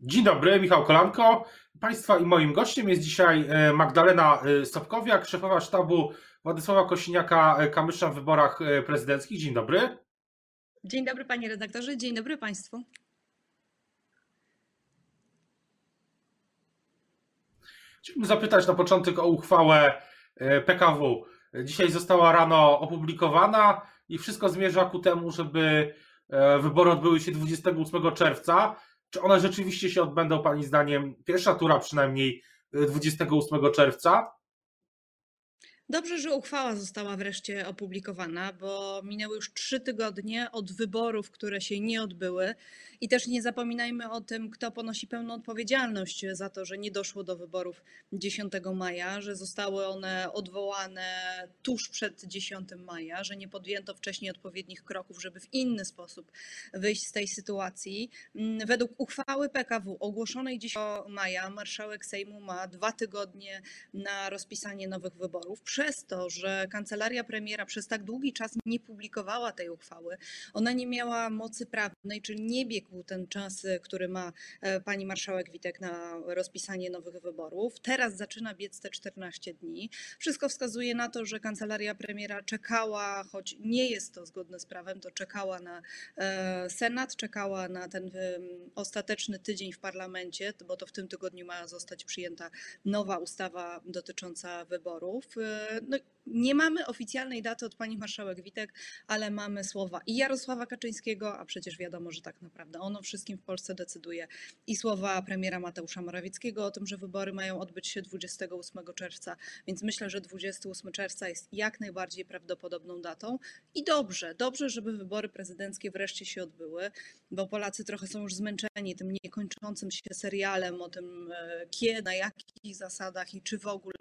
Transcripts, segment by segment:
Dzień dobry, Michał Kolanko. Państwa i moim gościem jest dzisiaj e, Magdalena e, Stopkowiak, szefowa sztabu Władysława Kosiniaka-Kamysza w wyborach e, prezydenckich. Dzień dobry. Dzień dobry panie redaktorze, dzień dobry państwu. Chciałbym zapytać na początek o uchwałę PKW. Dzisiaj została rano opublikowana i wszystko zmierza ku temu, żeby wybory odbyły się 28 czerwca. Czy one rzeczywiście się odbędą, Pani zdaniem, pierwsza tura przynajmniej 28 y, czerwca? Dobrze, że uchwała została wreszcie opublikowana, bo minęły już trzy tygodnie od wyborów, które się nie odbyły. I też nie zapominajmy o tym, kto ponosi pełną odpowiedzialność za to, że nie doszło do wyborów 10 maja, że zostały one odwołane tuż przed 10 maja, że nie podjęto wcześniej odpowiednich kroków, żeby w inny sposób wyjść z tej sytuacji. Mm, według uchwały PKW ogłoszonej 10 maja marszałek Sejmu ma dwa tygodnie na rozpisanie nowych wyborów przez to, że kancelaria premiera przez tak długi czas nie publikowała tej uchwały, ona nie miała mocy prawnej, czyli nie biegł ten czas, który ma e, pani marszałek Witek na rozpisanie nowych wyborów. Teraz zaczyna biec te 14 dni. Wszystko wskazuje na to, że kancelaria premiera czekała, choć nie jest to zgodne z prawem, to czekała na e, Senat, czekała na ten ostateczny tydzień w parlamencie, bo to w tym tygodniu ma zostać przyjęta nowa ustawa dotycząca wyborów. No, nie mamy oficjalnej daty od pani marszałek Witek, ale mamy słowa i Jarosława Kaczyńskiego, a przecież wiadomo, że tak naprawdę ono wszystkim w Polsce decyduje, i słowa premiera Mateusza Morawieckiego o tym, że wybory mają odbyć się 28 czerwca, więc myślę, że 28 czerwca jest jak najbardziej prawdopodobną datą. I dobrze, dobrze, żeby wybory prezydenckie wreszcie się odbyły, bo Polacy trochę są już zmęczeni tym niekończącym się serialem o tym, e, kiedy, na jakich zasadach i czy w ogóle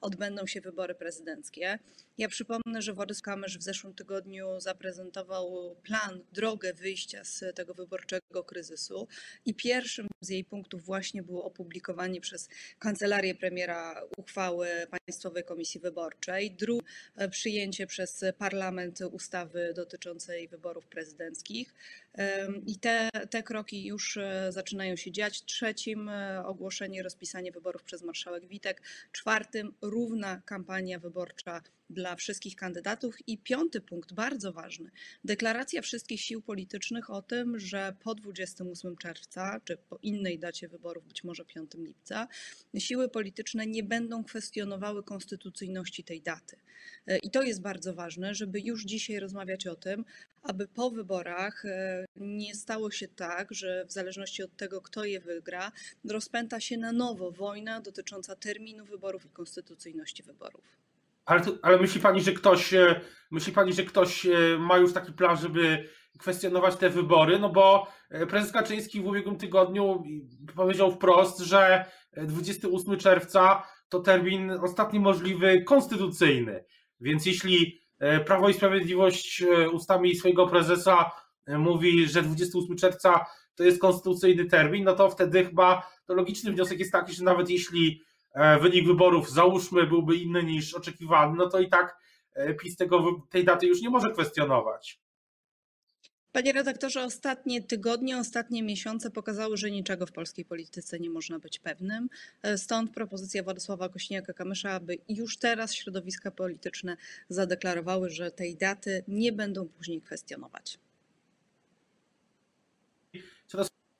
odbędą się wybory prezydenckie. Ja przypomnę, że Władysław Kamysz w zeszłym tygodniu zaprezentował plan, drogę wyjścia z tego wyborczego kryzysu i pierwszym z jej punktów właśnie było opublikowanie przez kancelarię premiera uchwały Państwowej Komisji Wyborczej, drugim e, przyjęcie przez parlament ustawy dotyczącej wyborów prezydenckich. I te, te kroki już e, zaczynają się dziać. Trzecim e, ogłoszenie, rozpisanie wyborów przez marszałek Witek. Czwartym równa kampania wyborcza dla wszystkich kandydatów. I piąty punkt, bardzo ważny, deklaracja wszystkich sił politycznych o tym, że po 28 czerwca, czy po innej dacie wyborów, być może 5 lipca, siły polityczne nie będą kwestionowały konstytucyjności tej daty. I to jest bardzo ważne, żeby już dzisiaj rozmawiać o tym, aby po wyborach e, nie stało się tak, że w zależności od tego, kto je wygra, rozpęta się na nowo wojna dotycząca terminu wyborów i konstytucyjności wyborów. Ale, ale myśli pani, że ktoś e, myśli pani, że ktoś e, ma już taki plan, żeby kwestionować te wybory? No bo e, prezes Kaczyński w ubiegłym tygodniu powiedział wprost, że 28 czerwca to termin ostatni możliwy konstytucyjny. Więc jeśli Prawo i Sprawiedliwość ustami swojego prezesa mówi, że 28 czerwca to jest konstytucyjny termin, no to wtedy chyba to logiczny wniosek jest taki, że nawet jeśli wynik wyborów, załóżmy, byłby inny niż oczekiwany, no to i tak e, PiS tego, tej daty już nie może kwestionować. Panie redaktorze, ostatnie tygodnie, ostatnie miesiące pokazały, że niczego w polskiej polityce nie można być pewnym. E, stąd propozycja Władysława Kośniaka-Kamysza, aby już teraz środowiska polityczne zadeklarowały, że tej daty nie będą później kwestionować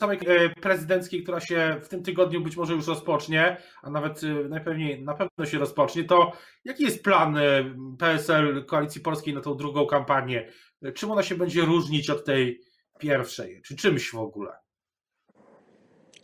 samej e, prezydenckiej, która się w tym tygodniu być może już rozpocznie, a nawet e, najpewniej na pewno się rozpocznie, to jaki jest plan e, PSL Koalicji Polskiej na tą drugą kampanię? Czym ona się będzie różnić od tej pierwszej? Czy czymś w ogóle?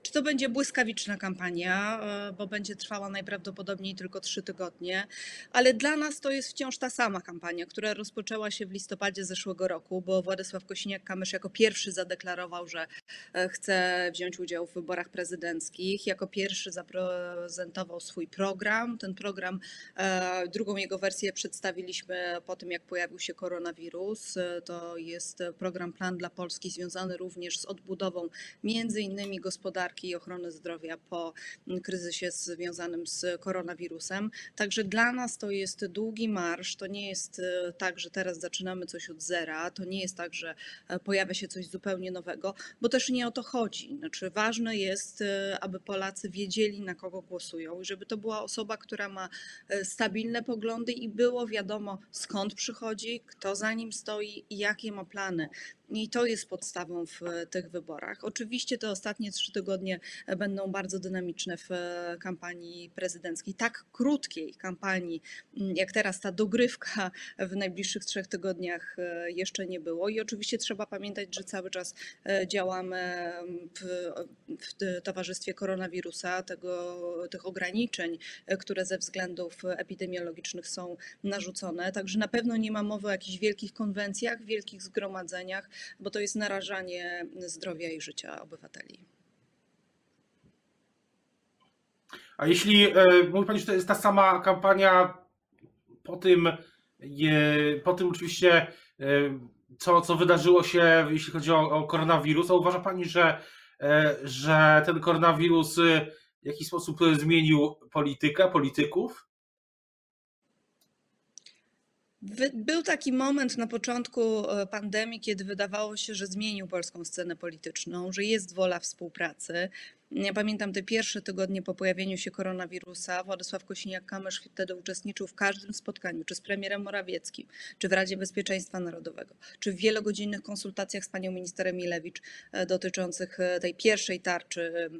Czy to będzie błyskawiczna kampania, e, bo będzie trwała najprawdopodobniej tylko trzy tygodnie, ale dla nas to jest wciąż ta sama kampania, która rozpoczęła się w listopadzie zeszłego roku, bo Władysław Kosiniak-Kamysz jako pierwszy zadeklarował, że e, chce wziąć udział w wyborach prezydenckich, jako pierwszy zaprezentował swój program. Ten program, e, drugą jego wersję przedstawiliśmy po tym, jak pojawił się koronawirus. To jest program Plan dla Polski związany również z odbudową między innymi gospodarki, gospodarki i ochrony zdrowia po kryzysie związanym z koronawirusem. Także dla nas to jest długi marsz. To nie jest tak, że teraz zaczynamy coś od zera. To nie jest tak, że pojawia się coś zupełnie nowego, bo też nie o to chodzi. Znaczy, ważne jest, aby Polacy wiedzieli, na kogo głosują i żeby to była osoba, która ma stabilne poglądy i było wiadomo, skąd przychodzi, kto za nim stoi i jakie ma plany. I to jest podstawą w tych wyborach. Oczywiście te ostatnie trzy tygodnie będą bardzo dynamiczne w kampanii prezydenckiej. Tak krótkiej kampanii, jak teraz ta dogrywka w najbliższych trzech tygodniach jeszcze nie było. I oczywiście trzeba pamiętać, że cały czas działamy w, w towarzystwie koronawirusa, tego, tych ograniczeń, które ze względów epidemiologicznych są narzucone. Także na pewno nie ma mowy o jakichś wielkich konwencjach, wielkich zgromadzeniach bo to jest narażanie zdrowia i życia obywateli. A jeśli e, mówi Pani, że to jest ta sama kampania po tym, po tym oczywiście, e, co, co wydarzyło się, jeśli chodzi o, o koronawirus, a uważa Pani, że, e, że ten koronawirus w jakiś sposób zmienił politykę, polityków? Był taki moment na początku pandemii, kiedy wydawało się, że zmienił polską scenę polityczną, że jest wola współpracy, ja pamiętam te pierwsze tygodnie po pojawieniu się koronawirusa. Władysław Kosiniak-Kamysz wtedy uczestniczył w każdym spotkaniu, czy z premierem Morawieckim, czy w Radzie Bezpieczeństwa Narodowego, czy w wielogodzinnych konsultacjach z panią minister Milewicz e, dotyczących e, tej pierwszej tarczy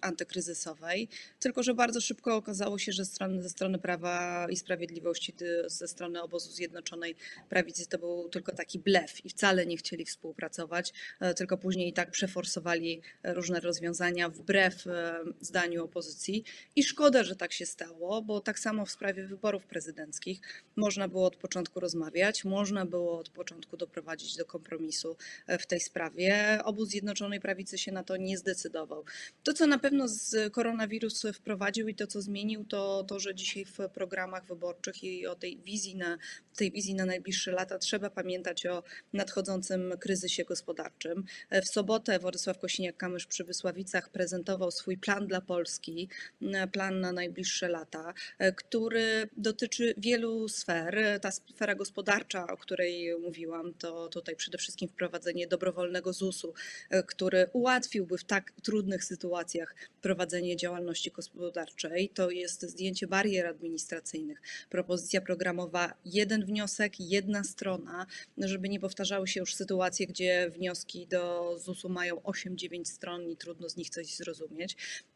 antykryzysowej. Tylko, że bardzo szybko okazało się, że strony, ze strony Prawa i Sprawiedliwości, ze strony obozu Zjednoczonej Prawicy to był tylko taki blef i wcale nie chcieli współpracować, e, tylko później i tak przeforsowali różne rozwiązania w wbrew e, zdaniu opozycji. I szkoda, że tak się stało, bo tak samo w sprawie wyborów prezydenckich można było od początku rozmawiać, można było od początku doprowadzić do kompromisu e, w tej sprawie. Obóz Zjednoczonej Prawicy się na to nie zdecydował. To, co na pewno z koronawirus wprowadził i to, co zmienił, to to, że dzisiaj w programach wyborczych i o tej wizji na, tej wizji na najbliższe lata trzeba pamiętać o nadchodzącym kryzysie gospodarczym. E, w sobotę Władysław Kosiniak-Kamysz przy Wysławicach prezentował zaprezentował swój plan dla Polski, plan na najbliższe lata, e, który dotyczy wielu sfer. Ta sfera gospodarcza, o której mówiłam, to tutaj przede wszystkim wprowadzenie dobrowolnego ZUS-u, e, który ułatwiłby w tak trudnych sytuacjach prowadzenie działalności gospodarczej. To jest zdjęcie barier administracyjnych, propozycja programowa, jeden wniosek, jedna strona, żeby nie powtarzały się już sytuacje, gdzie wnioski do ZUS-u mają 8-9 stron i trudno z nich coś zrozumieć.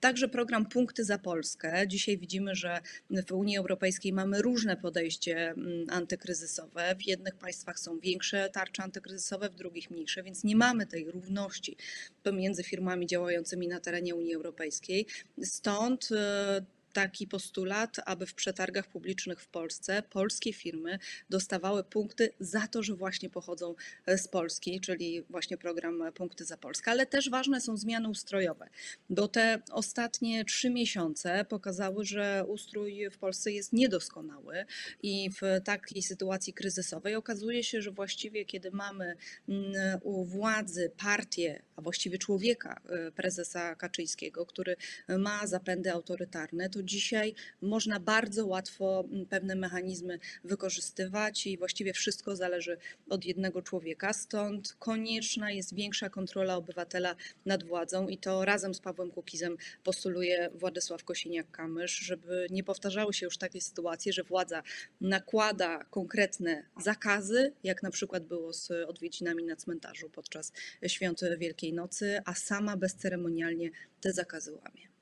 Także program Punkty za Polskę. Dzisiaj widzimy, że w Unii Europejskiej mamy różne podejście mm, antykryzysowe. W jednych państwach są większe tarcze antykryzysowe, w drugich mniejsze, więc nie mamy tej równości pomiędzy firmami działającymi na terenie Unii Europejskiej. Stąd e, taki postulat, aby w przetargach publicznych w Polsce polskie firmy dostawały punkty za to, że właśnie pochodzą e, z Polski, czyli właśnie program Punkty za Polskę. Ale też ważne są zmiany ustrojowe, bo te ostatnie trzy miesiące pokazały, że ustrój w Polsce jest niedoskonały i w takiej sytuacji kryzysowej okazuje się, że właściwie kiedy mamy mm, u władzy partię, a właściwie człowieka, e, prezesa Kaczyńskiego, który ma zapędy autorytarne, to dzisiaj można bardzo łatwo mm, pewne mechanizmy wykorzystywać i właściwie wszystko zależy od jednego człowieka. Stąd konieczna jest większa kontrola obywatela nad władzą i to razem z Pawłem Kukizem postuluje Władysław Kosiniak-Kamysz, żeby nie powtarzały się już takie sytuacje, że władza nakłada konkretne zakazy, jak na przykład było z odwiedzinami na cmentarzu podczas świąt Wielkiej Nocy, a sama bezceremonialnie te zakazy łamie.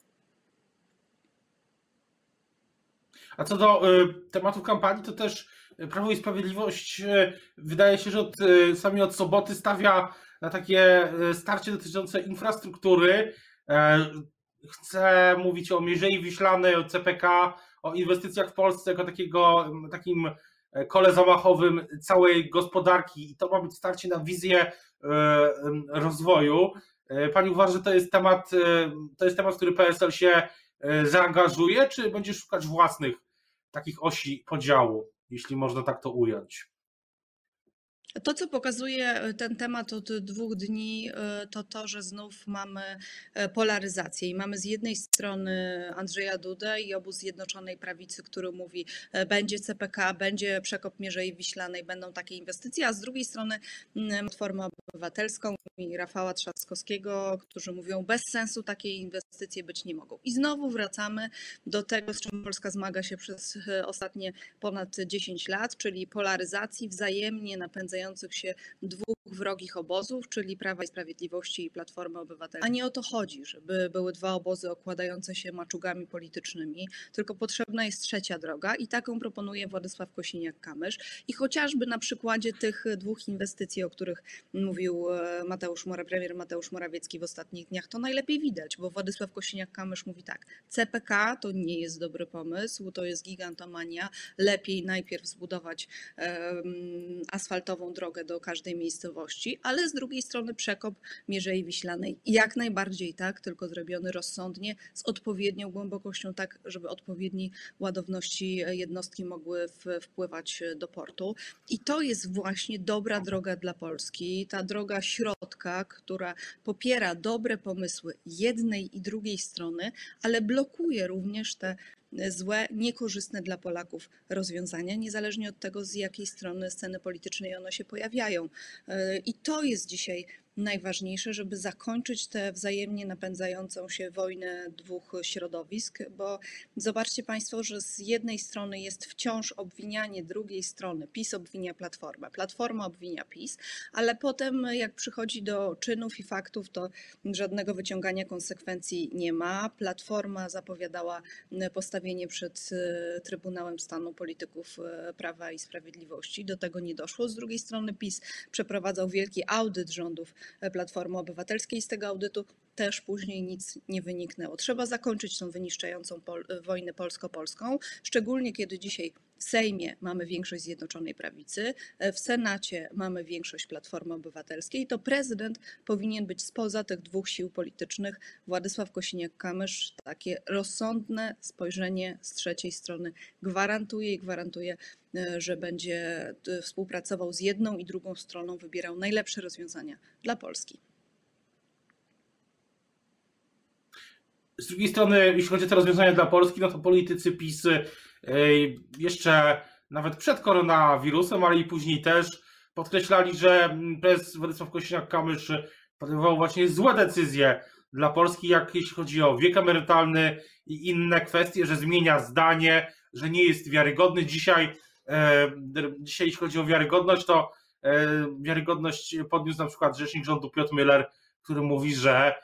A co do y, tematów kampanii, to też Prawo i Sprawiedliwość y, wydaje się, że od, y, sami od soboty stawia na takie starcie dotyczące infrastruktury. E, chce mówić o Mierzei Wiślanej, o CPK, o inwestycjach w Polsce jako takiego, takim e, kole zamachowym całej gospodarki i to ma być starcie na wizję rozwoju. E, pani uważa, że to jest temat, to jest temat, w który PSL się zaangażuje, czy będzie szukać własnych takich osi podziału, jeśli można tak to ująć? To, co pokazuje e, ten temat od dwóch dni, e, to to, że znów mamy e, polaryzację i mamy z jednej strony Andrzeja Dudę i obóz Zjednoczonej Prawicy, który mówi, będzie CPK, będzie przekop Mierzei Wiślanej, będą takie inwestycje, a z drugiej strony Platformę Obywatelską i Rafała Trzaskowskiego, którzy mówią, bez sensu takie inwestycje być nie mogą. I znowu wracamy do tego, z czym Polska zmaga się przez ostatnie ponad 10 lat, czyli polaryzacji wzajemnie napędzającej się dwóch wrogich obozów, czyli Prawa i Sprawiedliwości i Platformy Obywatelskiej. A nie o to chodzi, żeby były dwa obozy okładające się maczugami politycznymi, tylko potrzebna jest trzecia droga i taką proponuje Władysław Kosiniak-Kamysz. I chociażby na przykładzie tych dwóch inwestycji, o których mówił e, Mateusz Mora, premier Mateusz Morawiecki w ostatnich dniach, to najlepiej widać, bo Władysław Kosiniak-Kamysz mówi tak, CPK to nie jest dobry pomysł, to jest gigantomania, lepiej najpierw zbudować asfaltową drogę do każdej miejscowości, ale z drugiej strony przekop Mierzei Wiślanej jak najbardziej tak, tylko zrobiony rozsądnie, z odpowiednią głębokością, tak żeby odpowiedniej ładowności jednostki mogły wpływać do portu. I to jest właśnie dobra droga dla Polski, ta droga środka, która popiera dobre pomysły jednej i drugiej strony, ale blokuje również te złe, niekorzystne dla Polaków rozwiązania, niezależnie od tego, z jakiej strony sceny politycznej one się pojawiają. E, I to jest dzisiaj najważniejsze, żeby zakończyć tę wzajemnie napędzającą się wojnę dwóch środowisk, bo zobaczcie Państwo, że z jednej strony jest wciąż obwinianie drugiej strony, PiS obwinia Platformę, Platforma obwinia PiS, ale potem jak przychodzi do czynów i faktów, to żadnego wyciągania konsekwencji nie ma. Platforma zapowiadała postawienie przed e, Trybunałem Stanu polityków e, Prawa i Sprawiedliwości. Do tego nie doszło. Z drugiej strony PiS przeprowadzał wielki audyt rządów Platformy Obywatelskiej. Z tego audytu też później nic nie wyniknęło. Trzeba zakończyć tą wyniszczającą pol wojnę polsko-polską, szczególnie kiedy dzisiaj w Sejmie mamy większość Zjednoczonej Prawicy, w Senacie mamy większość Platformy Obywatelskiej, to prezydent powinien być spoza tych dwóch sił politycznych. Władysław Kosiniak-Kamysz takie rozsądne spojrzenie z trzeciej strony gwarantuje i gwarantuje, e, że będzie e, współpracował z jedną i drugą stroną, wybierał najlepsze rozwiązania dla Polski. Z drugiej strony, jeśli chodzi o te rozwiązania dla Polski, no to politycy PiS jeszcze nawet przed koronawirusem, ale i później też podkreślali, że prezes Władysław Kosiniak-Kamysz podejmował właśnie złe decyzje dla Polski, jak jeśli chodzi o wiek emerytalny i inne kwestie, że zmienia zdanie, że nie jest wiarygodny. Dzisiaj, e, dzisiaj jeśli chodzi o wiarygodność, to e, wiarygodność podniósł na przykład rzecznik rządu Piotr Müller, który mówi, że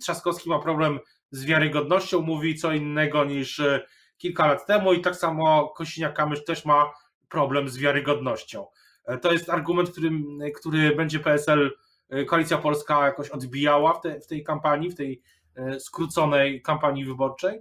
Trzaskowski ma problem z wiarygodnością, mówi co innego niż kilka lat temu i tak samo Kosiniak-Kamysz też ma problem z wiarygodnością. E, to jest argument, który, który będzie PSL, e, Koalicja Polska jakoś odbijała w, te, w tej kampanii, w tej e, skróconej kampanii wyborczej?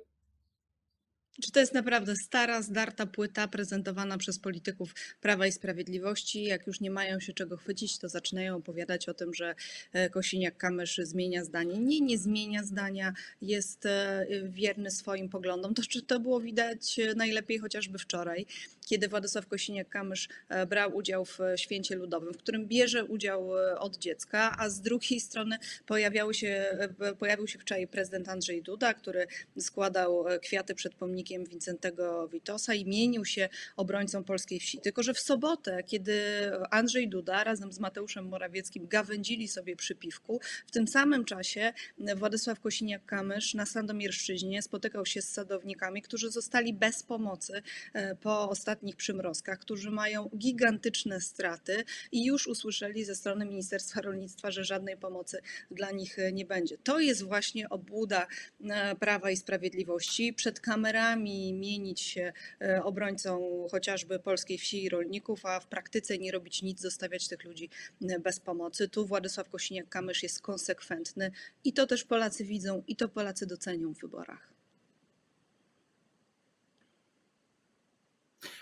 Czy to jest naprawdę stara, zdarta płyta prezentowana przez polityków Prawa i Sprawiedliwości? Jak już nie mają się czego chwycić, to zaczynają opowiadać o tym, że e, Kosiniak-Kamysz zmienia zdanie. Nie, nie zmienia zdania, jest e, wierny swoim poglądom. To, to było widać e, najlepiej chociażby wczoraj, kiedy Władysław Kosiniak-Kamysz brał udział w Święcie Ludowym, w którym bierze udział od dziecka, a z drugiej strony pojawiały się, pojawił się wczoraj prezydent Andrzej Duda, który składał kwiaty przed pomnikiem pomnikiem Wincentego Witosa i mienił się obrońcą polskiej wsi. Tylko, że w sobotę, kiedy Andrzej Duda razem z Mateuszem Morawieckim gawędzili sobie przy piwku, w tym samym czasie Władysław Kosiniak-Kamysz na Sandomierszczyźnie spotykał się z sadownikami, którzy zostali bez pomocy e, po ostatnich przymrozkach, którzy mają gigantyczne straty i już usłyszeli ze strony Ministerstwa Rolnictwa, że żadnej pomocy dla nich nie będzie. To jest właśnie obłuda e, Prawa i Sprawiedliwości przed kamerami mienić się e, obrońcą chociażby polskiej wsi i rolników, a w praktyce nie robić nic, zostawiać tych ludzi e, bez pomocy. Tu Władysław Kosiniak-Kamysz jest konsekwentny i to też Polacy widzą i to Polacy docenią w wyborach.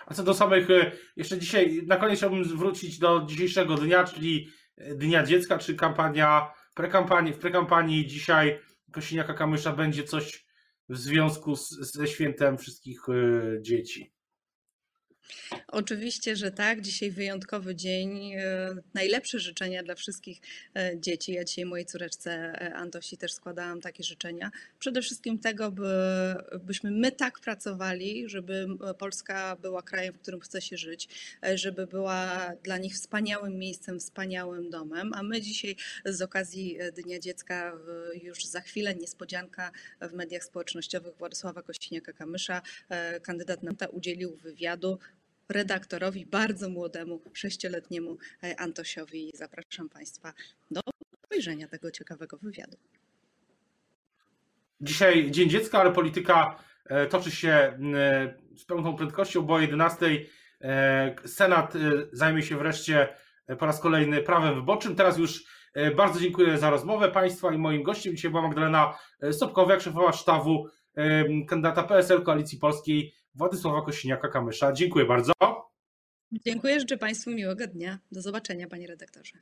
A co do samych, e, jeszcze dzisiaj, na koniec chciałbym zwrócić do dzisiejszego dnia, czyli Dnia Dziecka, czy kampania, prekampanii, w prekampanii dzisiaj Kosiniaka Kamysza będzie coś w związku z, ze świętem wszystkich y, dzieci. Oczywiście, że tak. Dzisiaj wyjątkowy dzień. E, Najlepsze życzenia dla wszystkich e, dzieci. Ja dzisiaj mojej córeczce e, Antosi też składałam takie życzenia. Przede wszystkim tego, by, byśmy my tak pracowali, żeby Polska była krajem, w którym chce się żyć, żeby była dla nich wspaniałym miejscem, wspaniałym domem. A my dzisiaj z okazji Dnia Dziecka już za chwilę niespodzianka w mediach społecznościowych Władysława Kościniaka-Kamysza, e, kandydat na ta udzielił wywiadu redaktorowi, bardzo młodemu, sześcioletniemu e, Antosiowi. Zapraszam Państwa do obejrzenia tego ciekawego wywiadu. Dzisiaj Dzień Dziecka, ale polityka e, toczy się e, z pełną prędkością, bo o 11 e, Senat zajmie się wreszcie po raz kolejny prawem wyborczym. Teraz już bardzo dziękuję za rozmowę Państwa i moim gościem dzisiaj była Magdalena Sobkowiak, szefowa sztabu kandydata PSL Koalicji Polskiej Władysława Kosiniaka-Kamysza. Dziękuję bardzo. Dziękuję, życzę Państwu miłego dnia. Do zobaczenia, Panie redaktorze.